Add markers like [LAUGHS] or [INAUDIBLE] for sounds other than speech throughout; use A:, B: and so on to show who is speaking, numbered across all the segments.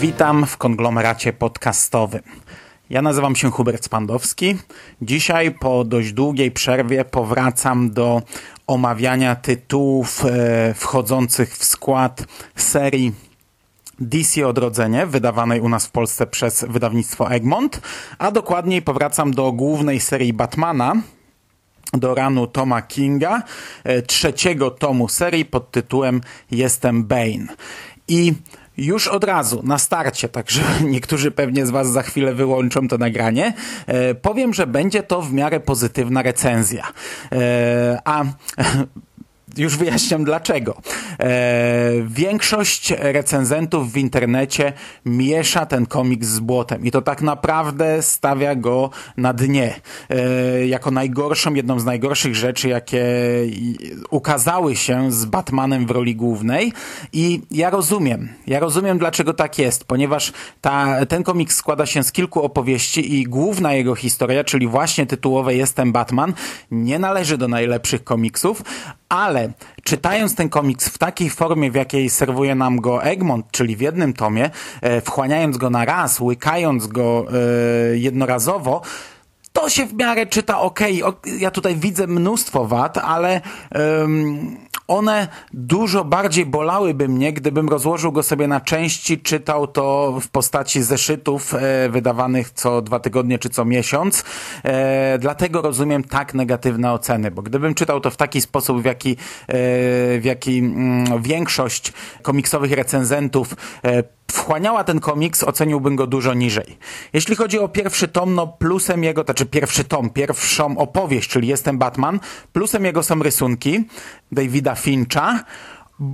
A: Witam w konglomeracie podcastowym. Ja nazywam się Hubert Spandowski. Dzisiaj po dość długiej przerwie powracam do omawiania tytułów e, wchodzących w skład serii DC Odrodzenie, wydawanej u nas w Polsce przez wydawnictwo Egmont, a dokładniej powracam do głównej serii Batmana, do ranu Toma Kinga, e, trzeciego tomu serii pod tytułem Jestem Bane. I już od razu, na starcie, także [LAUGHS] niektórzy pewnie z Was za chwilę wyłączą to nagranie, e, powiem, że będzie to w miarę pozytywna recenzja. E, a [LAUGHS] już wyjaśniam dlaczego. E, większość recenzentów w internecie miesza ten komiks z błotem i to tak naprawdę stawia go na dnie. E, jako najgorszą, jedną z najgorszych rzeczy, jakie ukazały się z Batmanem w roli głównej i ja rozumiem. Ja rozumiem dlaczego tak jest, ponieważ ta, ten komiks składa się z kilku opowieści i główna jego historia, czyli właśnie tytułowe Jestem Batman, nie należy do najlepszych komiksów, ale czytając ten komiks w takiej formie, w jakiej serwuje nam go Egmont, czyli w jednym tomie, e, wchłaniając go na raz, łykając go e, jednorazowo, to się w miarę czyta ok. Ja tutaj widzę mnóstwo wad, ale em, one dużo bardziej bolałyby mnie, gdybym rozłożył go sobie na części, czytał to w postaci zeszytów e, wydawanych co dwa tygodnie czy co miesiąc. E, dlatego rozumiem tak negatywne oceny, bo gdybym czytał to w taki sposób, w jaki, e, w jaki mm, większość komiksowych recenzentów e, wchłaniała ten komiks, oceniłbym go dużo niżej. Jeśli chodzi o pierwszy tom, no plusem jego, to znaczy pierwszy tom, pierwszą opowieść, czyli Jestem Batman, plusem jego są rysunki Davida Fincha,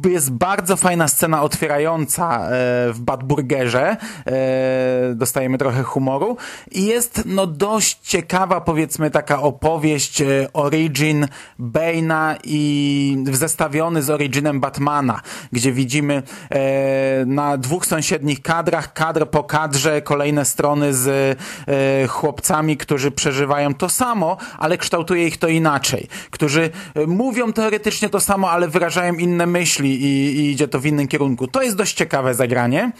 A: jest bardzo fajna scena otwierająca e, w Badburgerze. E, dostajemy trochę humoru. I jest no dość ciekawa, powiedzmy, taka opowieść e, origin Bane'a i zestawiony z originem Batmana, gdzie widzimy na dwóch sąsiednich kadrach, kadr po kadrze, kolejne strony z chłopcami, którzy przeżywają to samo, ale kształtuje ich to inaczej. Którzy mówią teoretycznie to samo, ale wyrażają inne myśli i, i idzie to w innym kierunku. To jest dość ciekawe zagranie.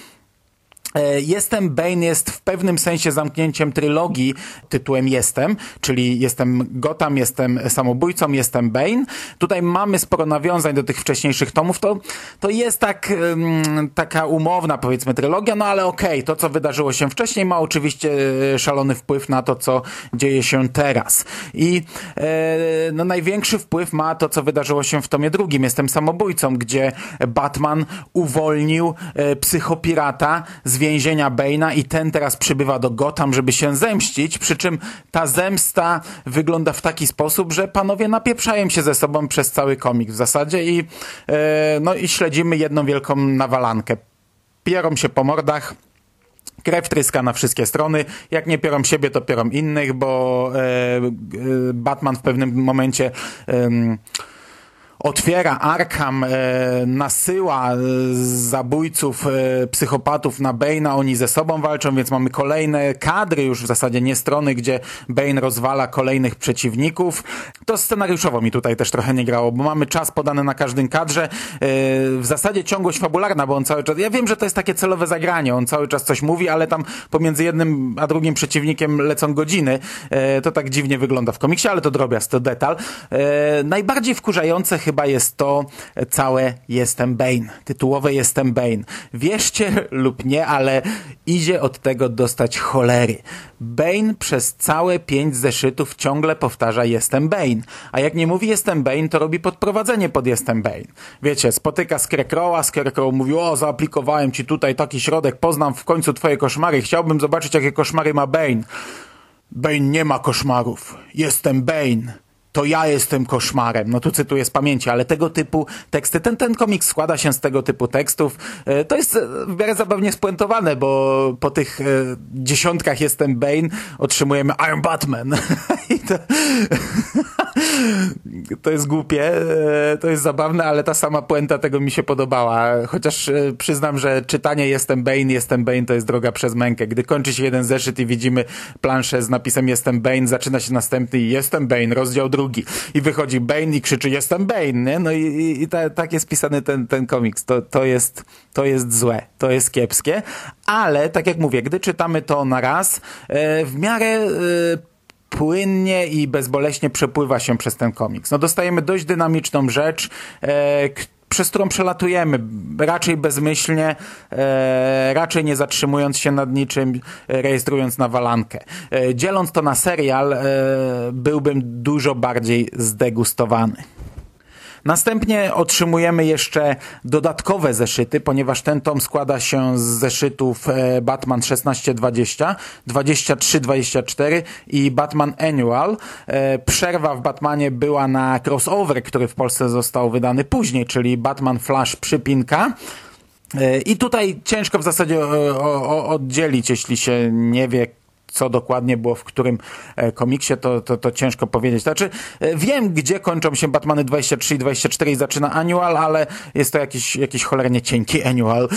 A: E, Jestem Bane jest w pewnym sensie zamknięciem trylogii tytułem Jestem, czyli jestem Gotham, jestem samobójcą, jestem Bane. Tutaj mamy sporo nawiązań do tych wcześniejszych tomów. To, to jest tak, ym, taka umowna powiedzmy trylogia, no ale okej, to co wydarzyło się wcześniej ma oczywiście e, szalony wpływ na to, co dzieje się teraz. I e, no, największy wpływ ma to, co wydarzyło się w tomie drugim. Jestem samobójcą, gdzie Batman uwolnił e, psychopirata z więzienia Bane'a i ten teraz przybywa do Gotham, żeby się zemścić, przy czym ta zemsta wygląda w taki sposób, że panowie napieprzają się ze sobą przez cały komik w zasadzie i, e, no, i śledzimy jedną wielką nawalankę. Pierą się po mordach, krew tryska na wszystkie strony. Jak nie piorą siebie, to piorą innych, bo e, e, Batman w pewnym momencie em, otwiera Arkham, e, nasyła e, zabójców, e, psychopatów na Bane'a, oni ze sobą walczą, więc mamy kolejne kadry, już w zasadzie nie strony, gdzie Bane rozwala kolejnych przeciwników. To scenariuszowo mi tutaj też trochę nie grało, bo mamy czas podany na każdym kadrze, e, w zasadzie ciągłość fabularna, bo on cały czas, ja wiem, że to jest takie celowe zagranie, on cały czas coś mówi, ale tam pomiędzy jednym a drugim przeciwnikiem lecą godziny, e, to tak dziwnie wygląda w komiksie, ale to drobiazg, to detal. E, najbardziej wkurzające chyba jest to całe Jestem Bane. Tytułowe Jestem Bane. Wierzcie lub nie, ale idzie od tego dostać cholery. Bane przez całe pięć zeszytów ciągle powtarza Jestem Bane. A jak nie mówi Jestem Bane, to robi podprowadzenie pod Jestem Bane. Wiecie, spotyka Scarecrowa, Scarecrow mówi, o, zaaplikowałem ci tutaj taki środek, poznam w końcu twoje koszmary, chciałbym zobaczyć, jakie koszmary ma Bane. Bane nie ma koszmarów. Jestem Bane. To ja jestem koszmarem. No tu cytuję z pamięci, ale tego typu teksty, ten, ten komiks składa się z tego typu tekstów. E, to jest w miarę zabawnie spuentowane, bo po tych e, dziesiątkach jestem Bane, otrzymujemy I'm Batman. [LAUGHS] To, to jest głupie, e, to jest zabawne, ale ta sama puenta tego mi się podobała. Chociaż przyznam, że czytanie Jestem Bane, Jestem Bane to jest droga przez mękę. Gdy kończy się jeden zeszyt i widzimy planszę z napisem Jestem Bane, zaczyna się następny i Jestem Bane, rozdział drugi. I wychodzi Bane i krzyczy Jestem Bane, nie? No i, i, i ta, tak jest pisany ten, ten komiks. To, to, jest, to jest złe, to jest kiepskie, ale tak jak mówię, gdy czytamy to na raz, e, w miarę e, płynnie i bezboleśnie przepływa się przez ten komiks. No dostajemy dość dynamiczną rzecz, e, przez którą przelatujemy raczej bezmyślnie, e, raczej nie zatrzymując się nad niczym, e, rejestrując na walankę. E, dzieląc to na serial, e, byłbym dużo bardziej zdegustowany. Następnie otrzymujemy jeszcze dodatkowe zeszyty, ponieważ ten tom składa się z zeszytów e, Batman 1620, 2324 i Batman Annual. E, przerwa w Batmanie była na crossover, który w Polsce został wydany później, czyli Batman Flash Przypinka. E, I tutaj ciężko w zasadzie oddzielić, jeśli się nie wie, co dokładnie było w którym e, komiksie, to, to, to ciężko powiedzieć. Znaczy, e, wiem, gdzie kończą się Batmany 23 i 24 i zaczyna Annual, ale jest to jakiś, jakiś cholernie cienki Annual.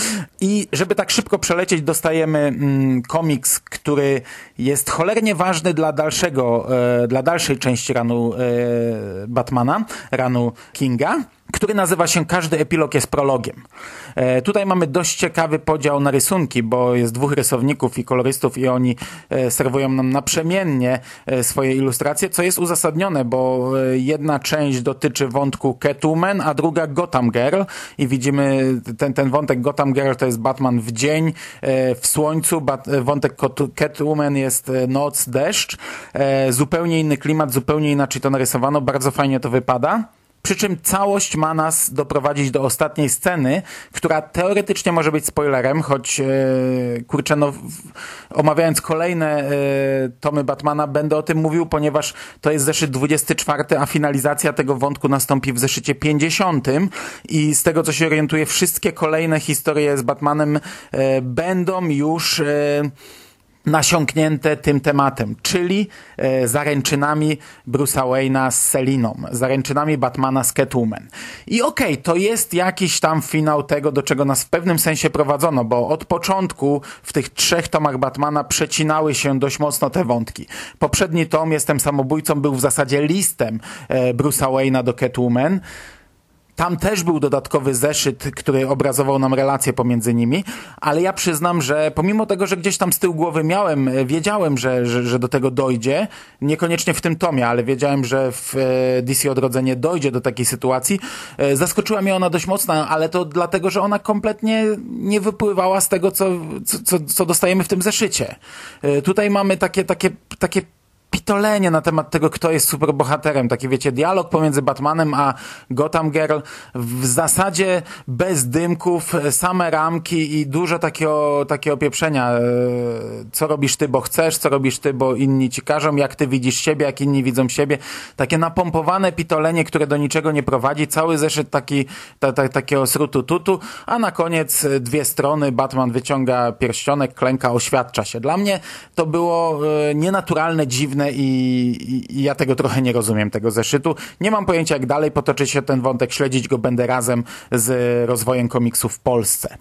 A: I żeby tak szybko przelecieć, dostajemy mm, komiks, który jest cholernie ważny dla dalszego, e, dla dalszej części ranu Batmana, ranu Kinga który nazywa się Każdy epilog jest prologiem. E, tutaj mamy dość ciekawy podział na rysunki, bo jest dwóch rysowników i kolorystów i oni e, serwują nam naprzemiennie e, swoje ilustracje, co jest uzasadnione, bo e, jedna część dotyczy wątku Catwoman, a druga Gotham Girl i widzimy ten, ten wątek Gotham Girl to jest Batman w dzień, e, w słońcu, bat, e, wątek Catwoman jest noc, deszcz, zupełnie inny klimat, zupełnie inaczej to narysowano, bardzo fajnie to wypada. Przy czym całość ma nas doprowadzić do ostatniej sceny, która teoretycznie może być spoilerem, choć e, kurczę, no, omawiając kolejne e, tomy Batmana będę o tym mówił, ponieważ to jest zeszyt 24, a finalizacja tego wątku nastąpi w zeszycie 50 i z tego co się orientuję, wszystkie kolejne historie z Batmanem e, będą już... E, nasiąknięte tym tematem, czyli e, zaręczynami Bruce'a Wayne'a z Seliną, zaręczynami Batmana z Catwoman. I okej, okay, to jest jakiś tam finał tego, do czego nas w pewnym sensie prowadzono, bo od początku w tych trzech tomach Batmana przecinały się dość mocno te wątki. Poprzedni tom, Jestem samobójcą, był w zasadzie listem e, Bruce'a Wayne'a do Catwoman, tam też był dodatkowy zeszyt, który obrazował nam relacje pomiędzy nimi, ale ja przyznam, że pomimo tego, że gdzieś tam z tyłu głowy miałem, e, wiedziałem, że, że, że do tego dojdzie, niekoniecznie w tym tomie, ale wiedziałem, że w e, DC Odrodzenie dojdzie do takiej sytuacji. E, zaskoczyła mnie ona dość mocno, ale to dlatego, że ona kompletnie nie wypływała z tego, co, co, co dostajemy w tym zeszycie. Tutaj mamy takie, takie, takie pitolenie na temat tego, kto jest superbohaterem. Taki, wiecie, dialog pomiędzy Batmanem a Gotham Girl w zasadzie bez dymków, same ramki i dużo takiego, takiego pieprzenia. E, co robisz ty, bo chcesz, co robisz ty, bo inni ci każą, jak ty widzisz siebie, jak inni widzą siebie. Takie napompowane pitolenie, które do niczego nie prowadzi. Cały zeszyt taki, ta, ta, takiego srutu tutu, a na koniec dwie strony, Batman wyciąga pierścionek, klęka, oświadcza się. Dla mnie to było e, nienaturalne, dziwne, dziwne i, i, ja tego trochę nie rozumiem, tego zeszytu. Nie mam pojęcia, jak dalej potoczy się ten wątek, śledzić go będę razem z rozwojem komiksu w Polsce.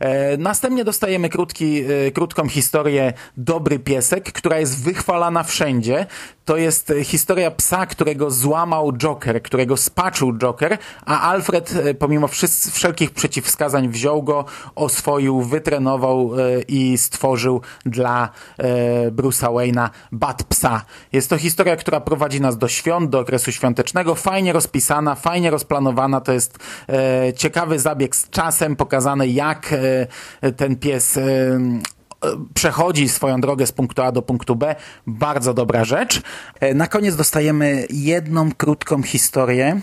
A: E, następnie dostajemy krótki, e, krótką historię Dobry Piesek, która jest wychwalana wszędzie. To jest historia psa, którego złamał Joker, którego spaczył Joker, a Alfred e, pomimo wszelkich przeciwwskazań wziął go, oswoił, wytrenował e, i stworzył dla e, Bruce'a Wayne'a Bat Psa. Jest to historia, która prowadzi nas do świąt, do okresu świątecznego, fajnie rozpisana, fajnie rozplanowana. To jest e, ciekawy zabieg z czasem, pokazane jak e, ten pies e, przechodzi swoją drogę z punktu A do punktu B. Bardzo dobra rzecz. E, na koniec dostajemy jedną krótką historię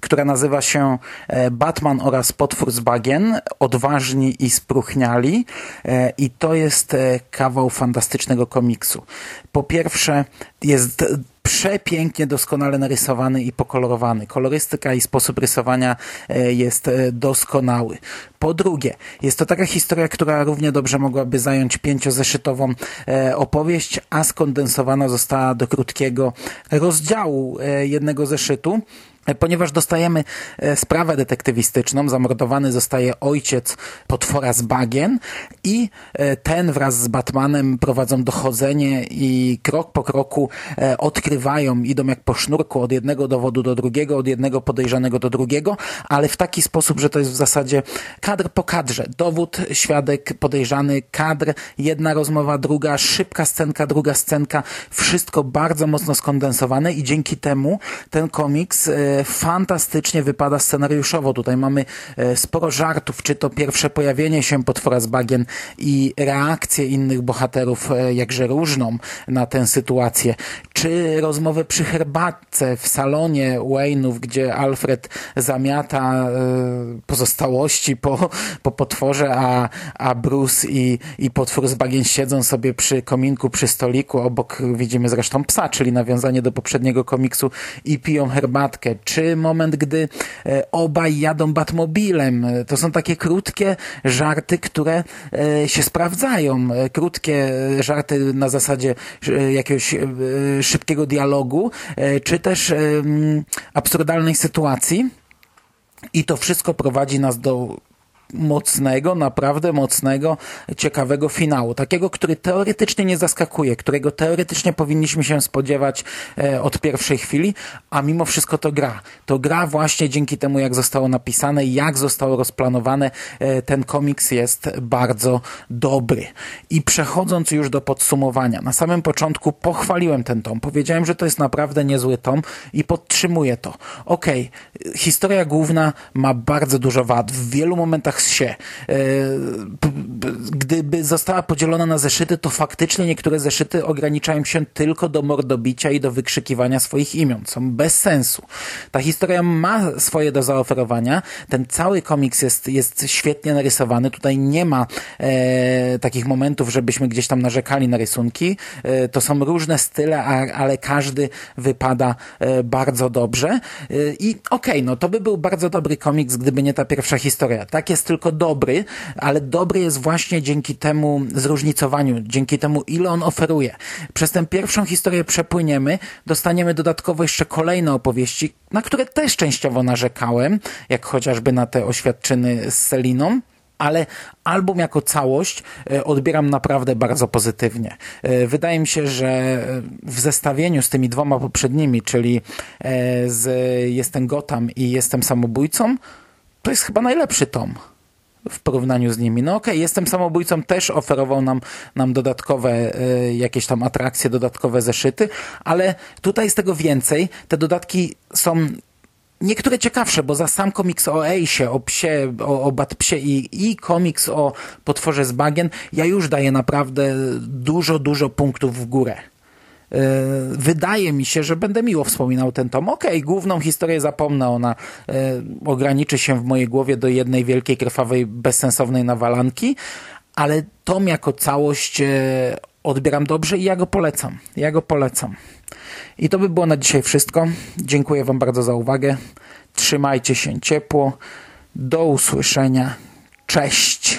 A: która nazywa się e, Batman oraz Potwór z Bagien, odważni i spruchniali e, i to jest kawał fantastycznego komiksu. Po pierwsze jest przepięknie, doskonale narysowany i pokolorowany. Kolorystyka i sposób rysowania e, jest e, doskonały. Po drugie, jest to taka historia, która równie dobrze mogłaby zająć pięciozeszytową e, opowieść, a skondensowana została do krótkiego rozdziału jednego zeszytu ponieważ dostajemy e, sprawę detektywistyczną. Zamordowany zostaje ojciec potwora z bagien i e, ten wraz z Batmanem prowadzą dochodzenie i krok po kroku e, odkrywają, idą jak po sznurku od jednego dowodu do drugiego, od jednego podejrzanego do drugiego, ale w taki sposób, że to jest w zasadzie kadr po kadrze. Dowód, świadek, podejrzany, kadr, jedna rozmowa, druga, szybka scenka, druga scenka. Wszystko bardzo mocno skondensowane i dzięki temu ten komiks fantastycznie wypada scenariuszowo. Tutaj mamy e, sporo żartów, czy to pierwsze pojawienie się potwora z bagien i reakcje innych bohaterów, e, jakże różną na tę sytuację, czy rozmowę przy herbatce w salonie Wayne'ów, gdzie Alfred zamiata e, pozostałości po, po potworze, a, a Bruce i, i potwór z bagien siedzą sobie przy kominku, przy stoliku, obok widzimy zresztą psa, czyli nawiązanie do poprzedniego komiksu i piją herbatkę, czy moment, gdy e, obaj jadą Batmobilem. To są takie krótkie żarty, które e, się sprawdzają. Krótkie żarty na zasadzie jakiegoś szybkiego dialogu, czy też absurdalnej sytuacji. I to wszystko prowadzi nas do mocnego, naprawdę mocnego, ciekawego finału. Takiego, który teoretycznie nie zaskakuje, którego teoretycznie powinniśmy się spodziewać e, od pierwszej chwili, a mimo wszystko to gra. To gra właśnie dzięki temu, jak zostało napisane, jak zostało rozplanowane. E, ten komiks jest bardzo dobry. I przechodząc już do podsumowania, na samym początku pochwaliłem ten tom. Powiedziałem, że to jest naprawdę niezły tom i podtrzymuję to. Okej, okay, historia główna ma bardzo dużo wad. W wielu momentach się. E, gdyby została podzielona na zeszyty, to faktycznie niektóre zeszyty ograniczają się tylko do mordobicia i do wykrzykiwania swoich imion. Są bez sensu. Ta historia ma swoje do zaoferowania. Ten cały komiks jest, jest świetnie narysowany. Tutaj nie ma e, takich momentów, żebyśmy gdzieś tam narzekali na rysunki. E, to są różne style, a, ale każdy wypada e, bardzo dobrze. E, I okej, okay, no to by był bardzo dobry komiks, gdyby nie ta pierwsza historia. Tak jest tylko dobry, ale dobry jest właśnie dzięki temu zróżnicowaniu, dzięki temu ile on oferuje. Przez tę pierwszą historię przepłyniemy, dostaniemy dodatkowo jeszcze kolejne opowieści, na które też częściowo narzekałem, jak chociażby na te oświadczyny z Seliną ale album jako całość e, odbieram naprawdę bardzo pozytywnie. E, wydaje mi się, że w zestawieniu z tymi dwoma poprzednimi, czyli e, z Jestem Gotam i Jestem Samobójcą, to jest chyba najlepszy tom w porównaniu z nimi. No okej, okay, jestem samobójcą, też oferował nam, nam dodatkowe y, jakieś tam atrakcje, dodatkowe zeszyty, ale tutaj jest tego więcej. Te dodatki są niektóre ciekawsze, bo za sam komiks o Ace, o psie, o, o Batpsie i, i komiks o potworze z bagien, ja już daję naprawdę dużo, dużo punktów w górę. E, wydaje mi się, że będę miło wspominał ten tom. Okej, okay, główną historię zapomnę, ona e, ograniczy się w mojej głowie do jednej wielkiej, krwawej, bezsensownej nawalanki, ale tom jako całość e, odbieram dobrze i ja go polecam. Ja go polecam. I to by było na dzisiaj wszystko. Dziękuję Wam bardzo za uwagę. Trzymajcie się ciepło. Do usłyszenia. Cześć.